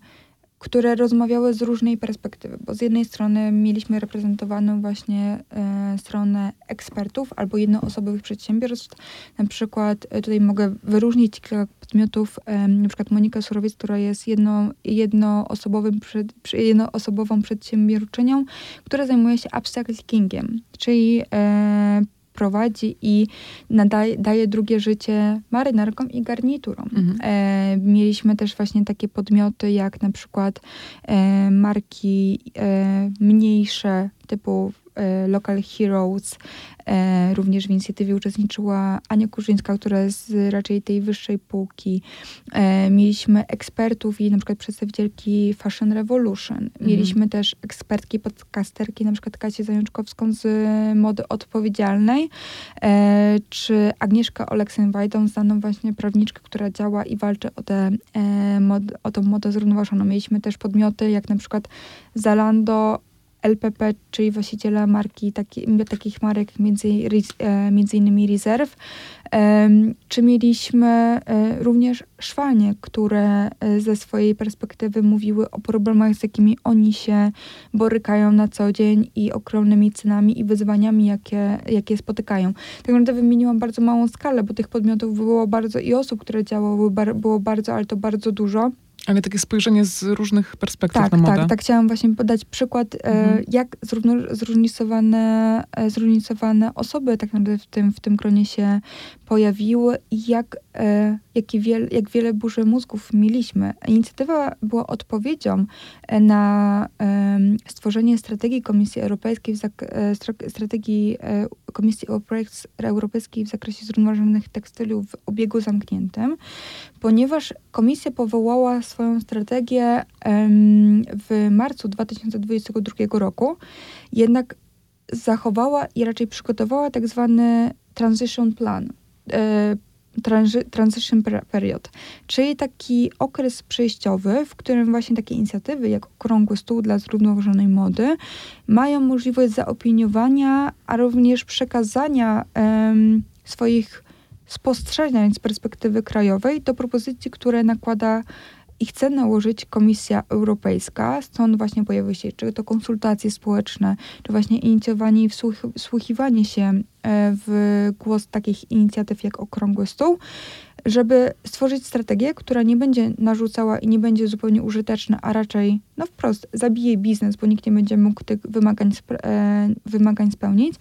które rozmawiały z różnej perspektywy, bo z jednej strony mieliśmy reprezentowaną właśnie e, stronę ekspertów albo jednoosobowych przedsiębiorstw. Na przykład e, tutaj mogę wyróżnić kilka podmiotów, e, na przykład Monika Surowiec, która jest jedno, jednoosobowym przed, jednoosobową przedsiębiorczynią, która zajmuje się upcyclingiem, czyli e, prowadzi i nadaje, daje drugie życie marynarkom i garniturom. Mhm. E, mieliśmy też właśnie takie podmioty jak na przykład e, marki e, mniejsze typu Local Heroes. E, również w inicjatywie uczestniczyła Ania Kurzyńska, która jest z raczej tej wyższej półki. E, mieliśmy ekspertów i na przykład przedstawicielki Fashion Revolution. Mhm. Mieliśmy też ekspertki, podcasterki, na przykład Kasię Zajączkowską z Mody Odpowiedzialnej, czy Agnieszkę Oleksen-Wajdą, znaną właśnie prawniczkę, która działa i walczy o, te, o tą modę zrównoważoną. Mieliśmy też podmioty jak na przykład Zalando, LPP, czyli właściciela marki, taki, takich marek między, e, między innymi Reserve, czy mieliśmy e, również szwalnie, które e, ze swojej perspektywy mówiły o problemach, z jakimi oni się borykają na co dzień i ogromnymi cenami i wyzwaniami, jakie, jakie spotykają. Tak naprawdę wymieniłam bardzo małą skalę, bo tych podmiotów było bardzo i osób, które działały, było bardzo, ale to bardzo dużo. Ale takie spojrzenie z różnych perspektyw tak, na modę. Tak, tak. Chciałam właśnie podać przykład, e, mhm. jak zróżnicowane, e, zróżnicowane osoby tak naprawdę w tym, w tym gronie się pojawiły i jak, e, jak, wiel, jak wiele burzy mózgów mieliśmy. Inicjatywa była odpowiedzią na stworzenie strategii Komisji Europejskiej, strategii Komisji Europejskiej w zakresie zrównoważonych tekstyliów w obiegu zamkniętym, ponieważ Komisja powołała swoją strategię w marcu 2022 roku, jednak zachowała i raczej przygotowała tak zwany transition plan E, transition period, czyli taki okres przejściowy, w którym właśnie takie inicjatywy jak Okrągły Stół dla Zrównoważonej Mody mają możliwość zaopiniowania, a również przekazania um, swoich spostrzeżeń z perspektywy krajowej do propozycji, które nakłada i chce nałożyć Komisja Europejska. Stąd właśnie pojawiły się czy to konsultacje społeczne, czy właśnie inicjowanie i wsłuchiwanie się e, w głos takich inicjatyw jak Okrągły Stół. żeby stworzyć strategię, która nie będzie narzucała i nie będzie zupełnie użyteczna, a raczej, no wprost, zabije biznes, bo nikt nie będzie mógł tych wymagań, e, wymagań spełnić,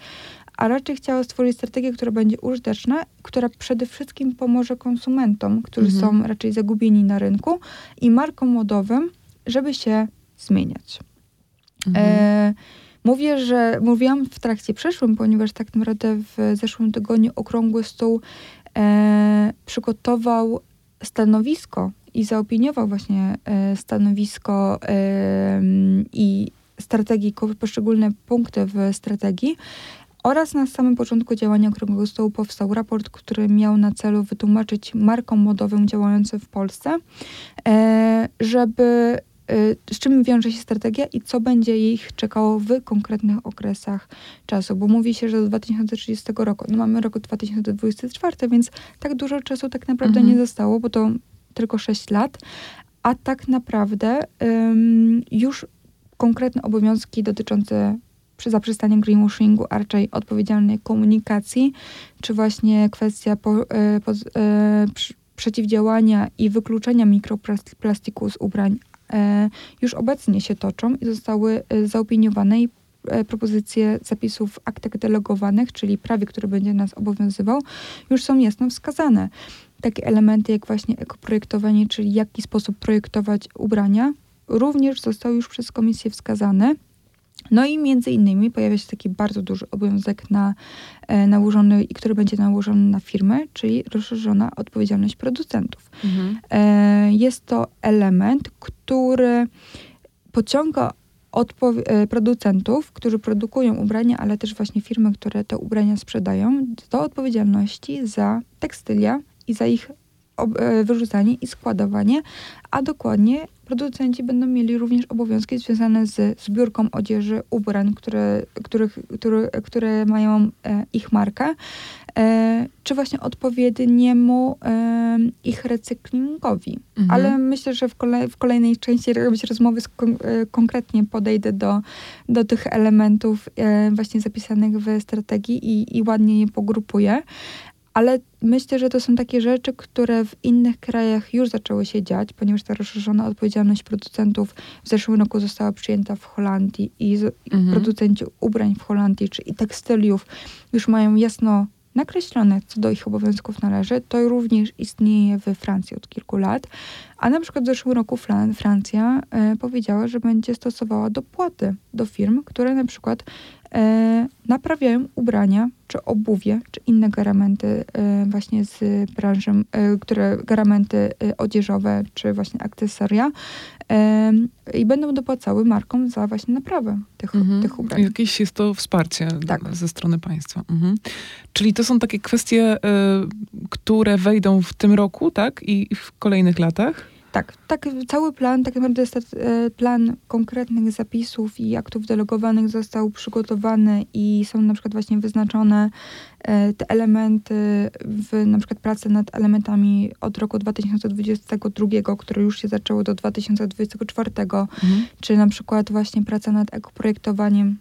a raczej chciała stworzyć strategię, która będzie użyteczna, która przede wszystkim pomoże konsumentom, którzy mhm. są raczej zagubieni na rynku i markom modowym, żeby się zmieniać. Mhm. E, mówię, że mówiłam w trakcie przeszłym, ponieważ tak naprawdę w zeszłym tygodniu okrągły stół e, przygotował stanowisko i zaopiniował właśnie e, stanowisko e, i strategii, poszczególne punkty w strategii. Oraz na samym początku działania Okrągłego Stołu powstał raport, który miał na celu wytłumaczyć markom modowym działającym w Polsce, e, żeby z czym wiąże się strategia i co będzie ich czekało w konkretnych okresach czasu, bo mówi się, że do 2030 roku, no mamy rok 2024, więc tak dużo czasu tak naprawdę mhm. nie zostało, bo to tylko 6 lat, a tak naprawdę um, już konkretne obowiązki dotyczące przy zaprzestaniu greenwashingu, a raczej odpowiedzialnej komunikacji, czy właśnie kwestia po, e, po, e, przeciwdziałania i wykluczenia mikroplastiku z ubrań e, już obecnie się toczą i zostały zaopiniowane i propozycje zapisów aktach delegowanych, czyli prawie, który będzie nas obowiązywał, już są jasno wskazane. Takie elementy jak właśnie ekoprojektowanie, czyli jaki sposób projektować ubrania, również zostały już przez komisję wskazane. No i między innymi pojawia się taki bardzo duży obowiązek na, e, nałożony, który będzie nałożony na firmę, czyli rozszerzona odpowiedzialność producentów. Mhm. E, jest to element, który pociąga e, producentów, którzy produkują ubrania, ale też właśnie firmy, które te ubrania sprzedają, do odpowiedzialności za tekstylia i za ich wyrzucanie i składowanie, a dokładnie producenci będą mieli również obowiązki związane z zbiórką odzieży, ubrań, które, których, które, które mają e, ich markę, e, czy właśnie odpowiedniemu e, ich recyklingowi. Mhm. Ale myślę, że w, kolej, w kolejnej części robić rozmowy kon, e, konkretnie podejdę do, do tych elementów e, właśnie zapisanych w strategii i, i ładnie je pogrupuję. Ale myślę, że to są takie rzeczy, które w innych krajach już zaczęły się dziać, ponieważ ta rozszerzona odpowiedzialność producentów w zeszłym roku została przyjęta w Holandii i mhm. producenci ubrań w Holandii czy i tekstyliów już mają jasno nakreślone, co do ich obowiązków należy. To również istnieje we Francji od kilku lat. A na przykład w zeszłym roku Francja e, powiedziała, że będzie stosowała dopłaty do firm, które na przykład e, naprawiają ubrania, czy obuwie, czy inne garamenty e, właśnie z branży, które garamenty odzieżowe, czy właśnie akcesoria i będą dopłacały markom za właśnie naprawę tych, mhm. tych ubrań. Jakieś jest to wsparcie tak. ze strony państwa. Mhm. Czyli to są takie kwestie, które wejdą w tym roku, tak? I w kolejnych latach? Tak, tak, cały plan, tak naprawdę e, plan konkretnych zapisów i aktów delegowanych został przygotowany i są na przykład właśnie wyznaczone e, te elementy w na przykład pracy nad elementami od roku 2022, które już się zaczęło do 2024, mhm. czy na przykład właśnie praca nad ekoprojektowaniem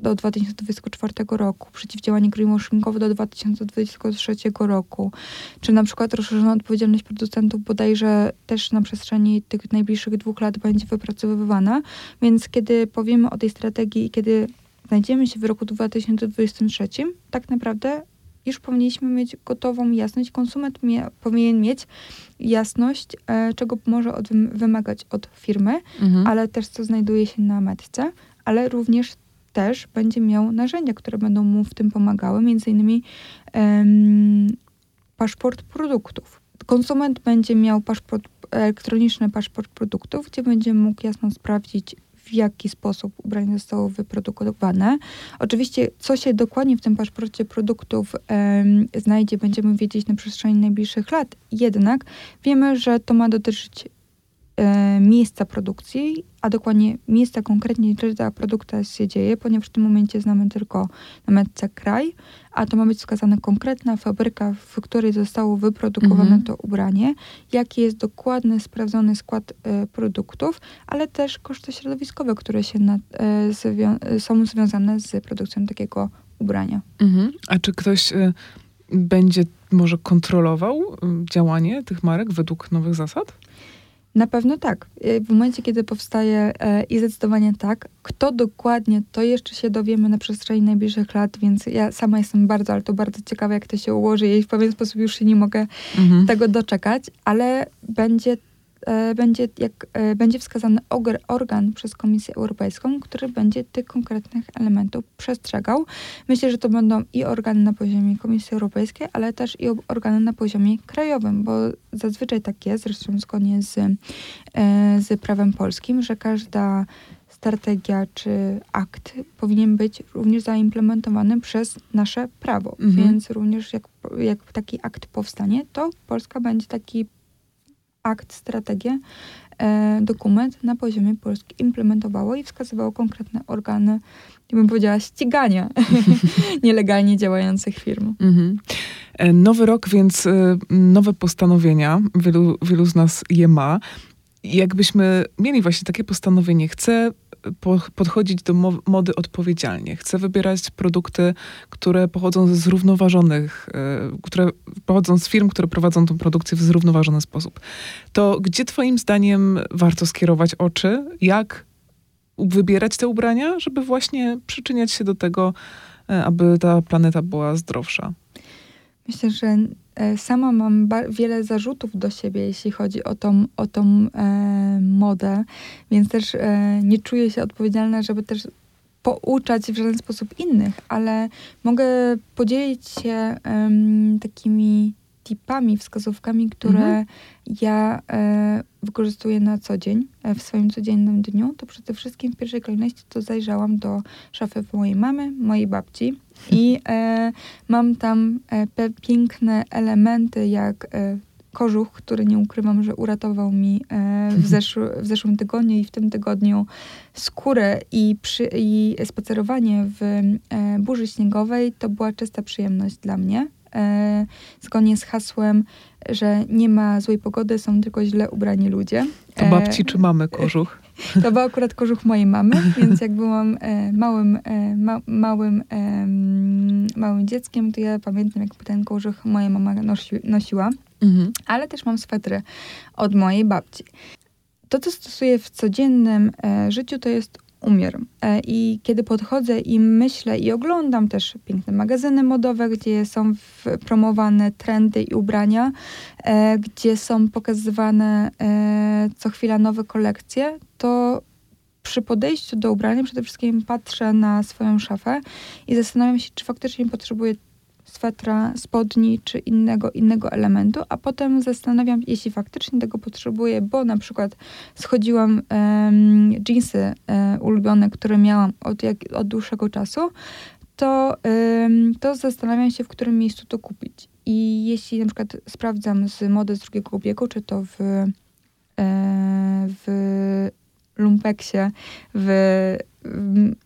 do 2024 roku, przeciwdziałanie greenwashingowe do 2023 roku, czy na przykład rozszerzona odpowiedzialność producentów bodajże też na przestrzeni tych najbliższych dwóch lat będzie wypracowywana. Więc kiedy powiemy o tej strategii i kiedy znajdziemy się w roku 2023, tak naprawdę już powinniśmy mieć gotową jasność. Konsument mie, powinien mieć jasność, e, czego może od, wymagać od firmy, mhm. ale też co znajduje się na metce, ale również też będzie miał narzędzia, które będą mu w tym pomagały, między innymi paszport produktów. Konsument będzie miał paszport, elektroniczny paszport produktów, gdzie będzie mógł jasno sprawdzić, w jaki sposób ubranie zostało wyprodukowane. Oczywiście, co się dokładnie w tym paszporcie produktów znajdzie, będziemy wiedzieć na przestrzeni najbliższych lat. Jednak wiemy, że to ma dotyczyć miejsca produkcji, a dokładnie miejsca konkretnie, gdzie ta produkcja się dzieje, ponieważ w tym momencie znamy tylko na metce kraj, a to ma być wskazana konkretna fabryka, w której zostało wyprodukowane mhm. to ubranie, jaki jest dokładny, sprawdzony skład e, produktów, ale też koszty środowiskowe, które się na, e, zwią są związane z produkcją takiego ubrania. Mhm. A czy ktoś... Y będzie może kontrolował działanie tych marek według nowych zasad? Na pewno tak. W momencie, kiedy powstaje e, i zdecydowanie tak, kto dokładnie, to jeszcze się dowiemy na przestrzeni najbliższych lat, więc ja sama jestem bardzo, ale to bardzo ciekawe, jak to się ułoży i w pewien sposób już się nie mogę mhm. tego doczekać, ale będzie będzie, jak, e, będzie wskazany organ przez Komisję Europejską, który będzie tych konkretnych elementów przestrzegał. Myślę, że to będą i organy na poziomie Komisji Europejskiej, ale też i organy na poziomie krajowym, bo zazwyczaj tak jest, zresztą zgodnie z, e, z prawem polskim, że każda strategia czy akt powinien być również zaimplementowany przez nasze prawo. Mhm. Więc również jak, jak taki akt powstanie, to Polska będzie taki akt, strategię, e, dokument na poziomie Polski implementowało i wskazywało konkretne organy, ja bym powiedziała, ścigania nielegalnie działających firm. Mhm. E, nowy rok, więc e, nowe postanowienia. Wielu, wielu z nas je ma. Jakbyśmy mieli właśnie takie postanowienie, chcę podchodzić do mody odpowiedzialnie. Chcę wybierać produkty, które pochodzą ze zrównoważonych, e, które pochodzą z firm, które prowadzą tą produkcję w zrównoważony sposób. To gdzie Twoim zdaniem warto skierować oczy? Jak wybierać te ubrania, żeby właśnie przyczyniać się do tego, e, aby ta planeta była zdrowsza? Myślę, że sama mam wiele zarzutów do siebie, jeśli chodzi o tą, o tą e, modę, więc też e, nie czuję się odpowiedzialna, żeby też pouczać w żaden sposób innych, ale mogę podzielić się takimi tipami, wskazówkami, które mhm. ja e, wykorzystuję na co dzień, e, w swoim codziennym dniu, to przede wszystkim w pierwszej kolejności to zajrzałam do szafy mojej mamy, mojej babci i e, mam tam e, piękne elementy jak e, kożuch, który nie ukrywam, że uratował mi e, w, zeszły, w zeszłym tygodniu i w tym tygodniu skórę i, przy, i spacerowanie w e, burzy śniegowej. To była czysta przyjemność dla mnie zgodnie z hasłem, że nie ma złej pogody, są tylko źle ubrani ludzie. To babci e, czy mamy kożuch? To był akurat kożuch mojej mamy, więc jak byłam e, małym, e, ma, małym, e, małym dzieckiem, to ja pamiętam, jak ten kożuch moja mama nosi, nosiła. Mhm. Ale też mam swetry od mojej babci. To, co stosuję w codziennym e, życiu, to jest umiar. E, I kiedy podchodzę i myślę i oglądam też piękne magazyny modowe, gdzie są promowane trendy i ubrania, e, gdzie są pokazywane e, co chwila nowe kolekcje, to przy podejściu do ubrania przede wszystkim patrzę na swoją szafę i zastanawiam się, czy faktycznie potrzebuję swetra, spodni czy innego, innego elementu, a potem zastanawiam, jeśli faktycznie tego potrzebuję, bo na przykład schodziłam um, jeansy um, ulubione, które miałam od, jak, od dłuższego czasu, to, um, to zastanawiam się, w którym miejscu to kupić. I jeśli na przykład sprawdzam z mody z drugiego ubiegu, czy to w, e, w lumpeksie, w,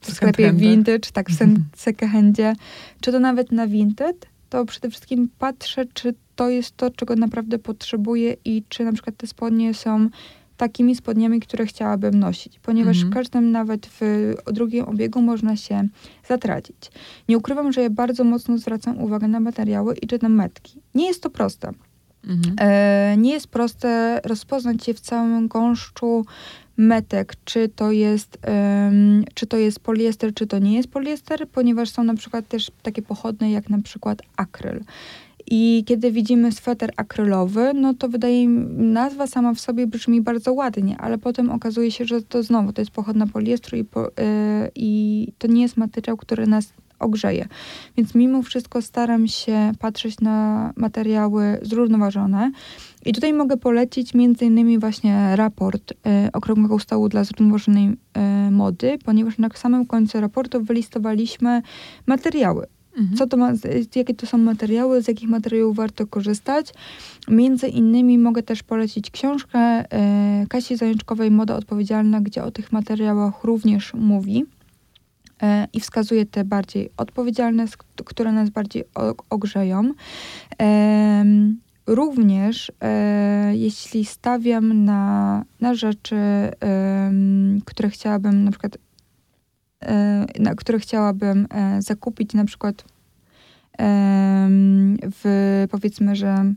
w sklepie vintage, tak, w mm -hmm. czy to nawet na Vinted, to przede wszystkim patrzę, czy to jest to, czego naprawdę potrzebuję i czy na przykład te spodnie są takimi spodniami, które chciałabym nosić, ponieważ w każdym nawet w drugim obiegu można się zatracić. Nie ukrywam, że ja bardzo mocno zwracam uwagę na materiały i czy na metki. Nie jest to proste. -hmm. e, nie jest proste rozpoznać je w całym gąszczu metek, czy to jest, um, czy to jest poliester, czy to nie jest poliester, ponieważ są na przykład też takie pochodne jak na przykład akryl. I kiedy widzimy sweter akrylowy, no to wydaje mi nazwa sama w sobie brzmi bardzo ładnie, ale potem okazuje się, że to znowu to jest pochodna poliestru i, po, yy, i to nie jest materiał, który nas ogrzeje. Więc mimo wszystko staram się patrzeć na materiały zrównoważone. I tutaj mogę polecić między innymi właśnie raport y, Okrągłego Stołu dla Zrównoważonej y, Mody, ponieważ na samym końcu raportu wylistowaliśmy materiały. Mhm. Co to ma, jakie to są materiały, z jakich materiałów warto korzystać. Między innymi mogę też polecić książkę y, Kasi Zajączkowej Moda Odpowiedzialna, gdzie o tych materiałach również mówi. E, i wskazuje te bardziej odpowiedzialne, które nas bardziej ogrzeją. Również e, jeśli stawiam na, na rzeczy, które chciałabym na przykład e, na które chciałabym zakupić na przykład w powiedzmy, że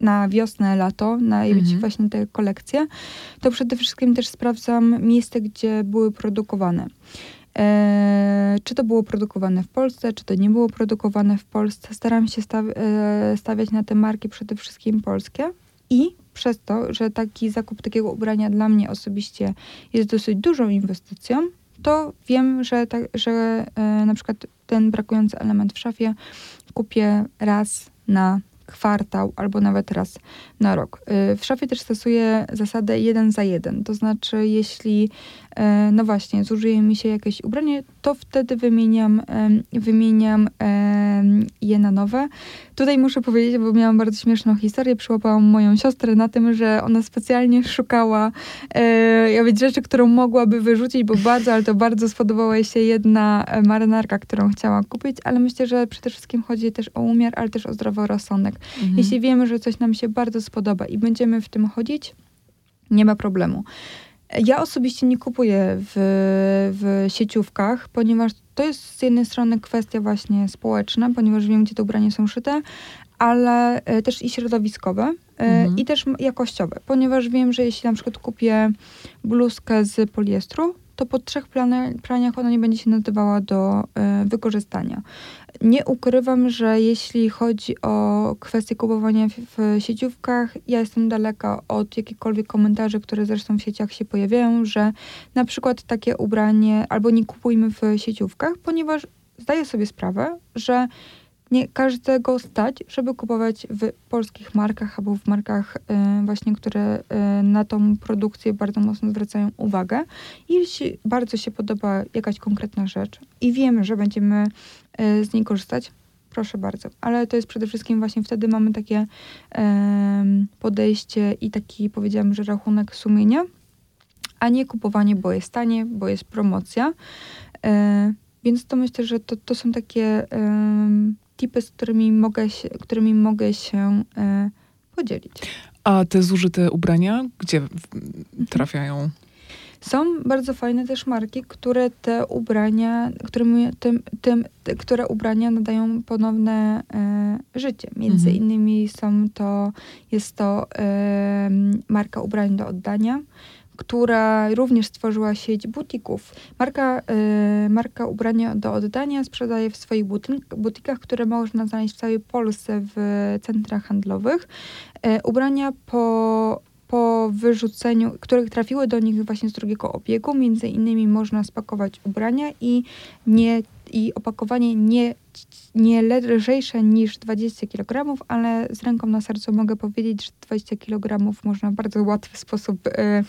na wiosnę, lato, na mhm. właśnie te kolekcje, to przede wszystkim też sprawdzam miejsce, gdzie były produkowane. E, czy to było produkowane w Polsce, czy to nie było produkowane w Polsce. Staram się e, stawiać na te marki przede wszystkim polskie i przez to, że taki zakup takiego ubrania dla mnie osobiście jest dosyć dużą inwestycją, to wiem, że, ta, że e, na przykład ten brakujący element w szafie kupię raz na kwartał albo nawet raz na rok. Y, w szafie też stosuję zasadę jeden za jeden, to znaczy jeśli e, no właśnie zużyje mi się jakieś ubranie, to wtedy wymieniam, wymieniam je na nowe. Tutaj muszę powiedzieć, bo miałam bardzo śmieszną historię, przyłapałam moją siostrę na tym, że ona specjalnie szukała e, ja wiem, rzeczy, którą mogłaby wyrzucić, bo bardzo, ale to bardzo spodobała jej się jedna e, marynarka, którą chciała kupić, ale myślę, że przede wszystkim chodzi też o umiar, ale też o zdroworozsądek. Mhm. Jeśli wiemy, że coś nam się bardzo spodoba i będziemy w tym chodzić, nie ma problemu. Ja osobiście nie kupuję w, w sieciówkach, ponieważ to jest z jednej strony kwestia właśnie społeczna, ponieważ wiem, gdzie te ubrania są szyte, ale e, też i środowiskowe e, mhm. i też jakościowe, ponieważ wiem, że jeśli na przykład kupię bluzkę z poliestru, to po trzech praniach ona nie będzie się nadawała do y, wykorzystania. Nie ukrywam, że jeśli chodzi o kwestię kupowania w sieciówkach, ja jestem daleka od jakichkolwiek komentarzy, które zresztą w sieciach się pojawiają, że na przykład takie ubranie albo nie kupujmy w sieciówkach, ponieważ zdaję sobie sprawę, że nie każdego stać, żeby kupować w polskich markach albo w markach y, właśnie, które y, na tą produkcję bardzo mocno zwracają uwagę. I jeśli bardzo się podoba jakaś konkretna rzecz i wiemy, że będziemy y, z niej korzystać, proszę bardzo. Ale to jest przede wszystkim właśnie wtedy mamy takie podejście i taki, powiedziałam, że rachunek sumienia, a nie kupowanie, bo jest tanie, bo jest promocja. Więc to myślę, że to, to są takie tipy, z którymi mogę się, którymi mogę się e, podzielić. A te zużyte ubrania, gdzie mhm. trafiają? Są bardzo fajne też marki, które te ubrania, tym, tym, te, które ubrania nadają ponowne e, życie. Między mhm. innymi są to, jest to e, marka ubrań do oddania, która również stworzyła sieć butików. Marka, y, marka ubrania do oddania sprzedaje w swoich butikach, które można znaleźć w całej Polsce w centrach handlowych. Y, ubrania po po wyrzuceniu, które trafiły do nich właśnie z drugiego obiegu, między innymi można spakować ubrania i, nie, i opakowanie nie, nie lżejsze niż 20 kg, ale z ręką na sercu mogę powiedzieć, że 20 kg można w bardzo łatwy sposób e,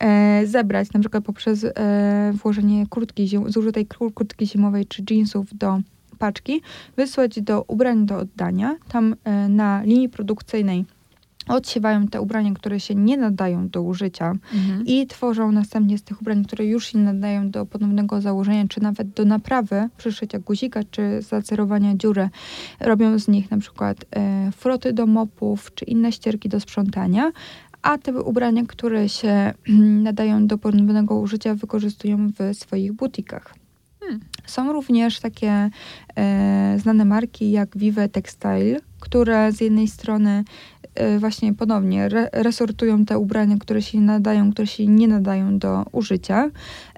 e, zebrać, na przykład poprzez e, włożenie kurtki, zużytej kurtki zimowej czy jeansów do paczki, wysłać do ubrań do oddania. Tam e, na linii produkcyjnej odsiewają te ubrania, które się nie nadają do użycia mhm. i tworzą następnie z tych ubrań, które już się nadają do ponownego założenia, czy nawet do naprawy, przyszycia guzika, czy zacerowania dziury. Robią z nich na przykład e, froty do mopów, czy inne ścierki do sprzątania, a te ubrania, które się nadają do ponownego użycia, wykorzystują w swoich butikach. Hmm. Są również takie e, znane marki jak Vive Textile, które z jednej strony właśnie ponownie re, resortują te ubrania, które się nadają, które się nie nadają do użycia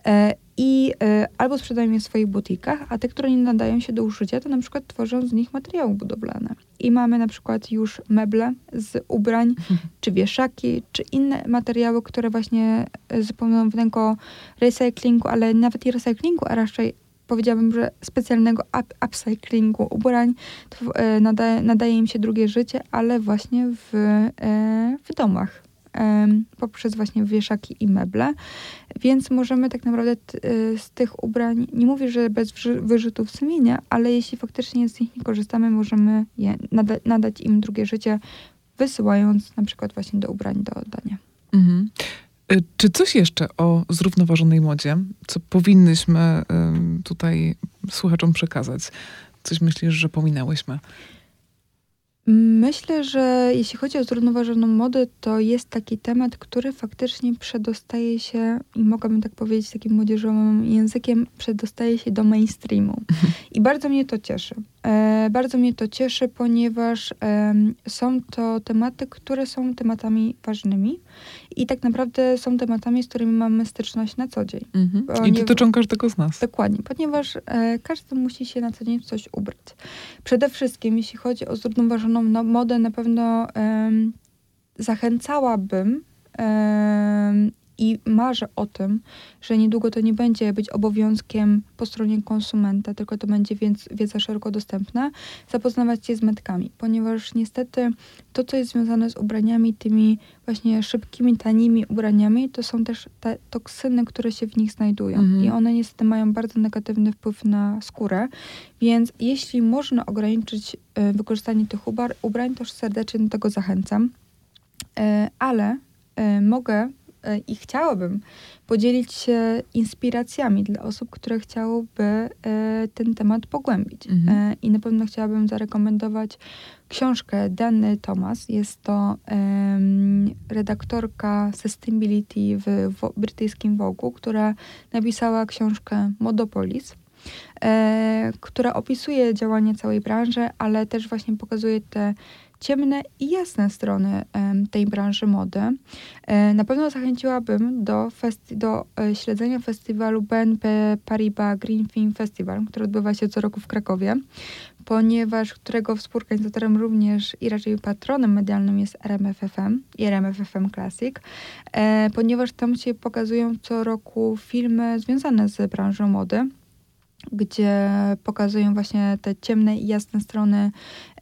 e, i e, albo sprzedają je w swoich butikach, a te, które nie nadają się do użycia, to na przykład tworzą z nich materiały budowlane. I mamy na przykład już meble z ubrań, czy wieszaki, czy inne materiały, które właśnie z ponownego recyklingu, ale nawet i recyklingu, a raczej powiedziałabym, że specjalnego up, upcyclingu ubrań, to e, nadaje, nadaje im się drugie życie, ale właśnie w, e, w domach. Poprzez właśnie wieszaki i meble. Więc możemy tak naprawdę e, z tych ubrań, nie mówię, że bez wyrzutów sumienia, ale jeśli faktycznie z nich nie korzystamy, możemy je nada, nadać im drugie życie, wysyłając na przykład właśnie do ubrań do oddania. Mhm. Y, czy coś jeszcze o zrównoważonej modzie, co powinnyśmy tutaj słuchaczom przekazać? Coś myślisz, że pominęłyśmy? Myślę, że jeśli chodzi o zrównoważoną modę, to jest taki temat, który faktycznie przedostaje się, i mogłabym tak powiedzieć takim młodzieżowym językiem, przedostaje się do mainstreamu. I bardzo mnie to cieszy. E, bardzo mnie to cieszy, ponieważ są to tematy, które są tematami ważnymi i tak naprawdę są tematami, z którymi mamy styczność na co dzień. Mhm. I dotyczą każdego z nas. Dokładnie, ponieważ e, każdy musi się na co dzień w coś ubrać. Przede wszystkim, jeśli chodzi o zrównoważoną no, modę, na pewno zachęcałabym i marzę o tym, że niedługo to nie będzie być obowiązkiem po stronie konsumenta, tylko to będzie więc wiedza szeroko dostępna, zapoznawać się z metkami, ponieważ niestety to, co jest związane z ubraniami, tymi właśnie szybkimi, tanimi ubraniami, to są też te toksyny, które się w nich znajdują. Mhm. i one niestety mają bardzo negatywny wpływ na skórę, więc jeśli można ograniczyć y, wykorzystanie tych ubrań, to serdecznie do tego zachęcam, y, ale y, mogę i chciałabym podzielić się inspiracjami dla osób, które chciałyby e, ten temat pogłębić. Mhm. E, I na pewno chciałabym zarekomendować książkę Dany Thomas. Jest to redaktorka Sustainability w, w brytyjskim Vogue, która napisała książkę Modopolis. E, która opisuje działanie całej branży, ale też właśnie pokazuje te ciemne i jasne strony tej branży mody. E, na pewno zachęciłabym do, festi- do e, śledzenia festiwalu BNP Paribas Green Film Festival, który odbywa się co roku w Krakowie, ponieważ którego współorganizatorem również i raczej patronem medialnym jest RMFFM i RMFFM Classic, e, ponieważ tam się pokazują co roku filmy związane z branżą mody gdzie pokazują właśnie te ciemne i jasne strony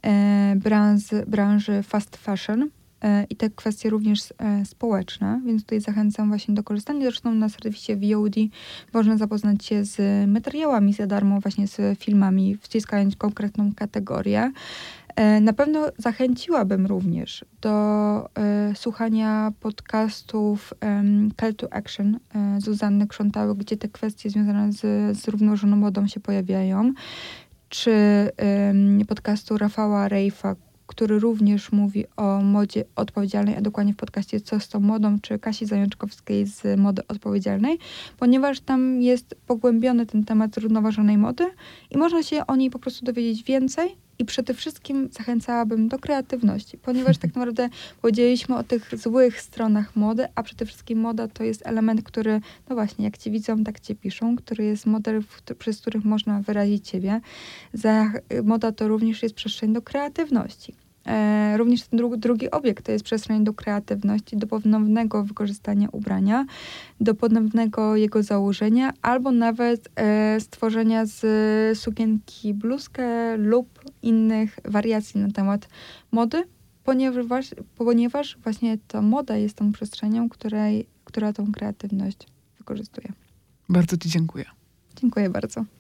e, branży, branży fast fashion e, i te kwestie również e, społeczne, więc tutaj zachęcam właśnie do korzystania. Zresztą na serwisie VOD można zapoznać się z materiałami za darmo, właśnie z filmami, wciskając konkretną kategorię. E, na pewno zachęciłabym również do e, słuchania podcastów e, Call to Action e, Zuzanny Krzątały, gdzie te kwestie związane z zrównoważoną modą się pojawiają, czy podcastu Rafała Rejfa, który również mówi o modzie odpowiedzialnej, a dokładnie w podcaście Co z tą modą, czy Kasi Zajączkowskiej z Mody Odpowiedzialnej, ponieważ tam jest pogłębiony ten temat zrównoważonej mody i można się o niej po prostu dowiedzieć więcej, i przede wszystkim zachęcałabym do kreatywności, ponieważ tak naprawdę powiedzieliśmy o tych złych stronach mody, a przede wszystkim moda to jest element, który, no właśnie, jak ci widzą, tak cię piszą, który jest model, przez których można wyrazić siebie. Za, moda to również jest przestrzeń do kreatywności. E, również ten drugi, drugi obiekt to jest przestrzeń do kreatywności, do ponownego wykorzystania ubrania, do ponownego jego założenia, albo nawet e, stworzenia z sukienki bluzkę lub innych wariacji na temat mody, ponieważ, ponieważ właśnie ta moda jest tą przestrzenią, której, która tą kreatywność wykorzystuje. Bardzo Ci dziękuję. Dziękuję bardzo.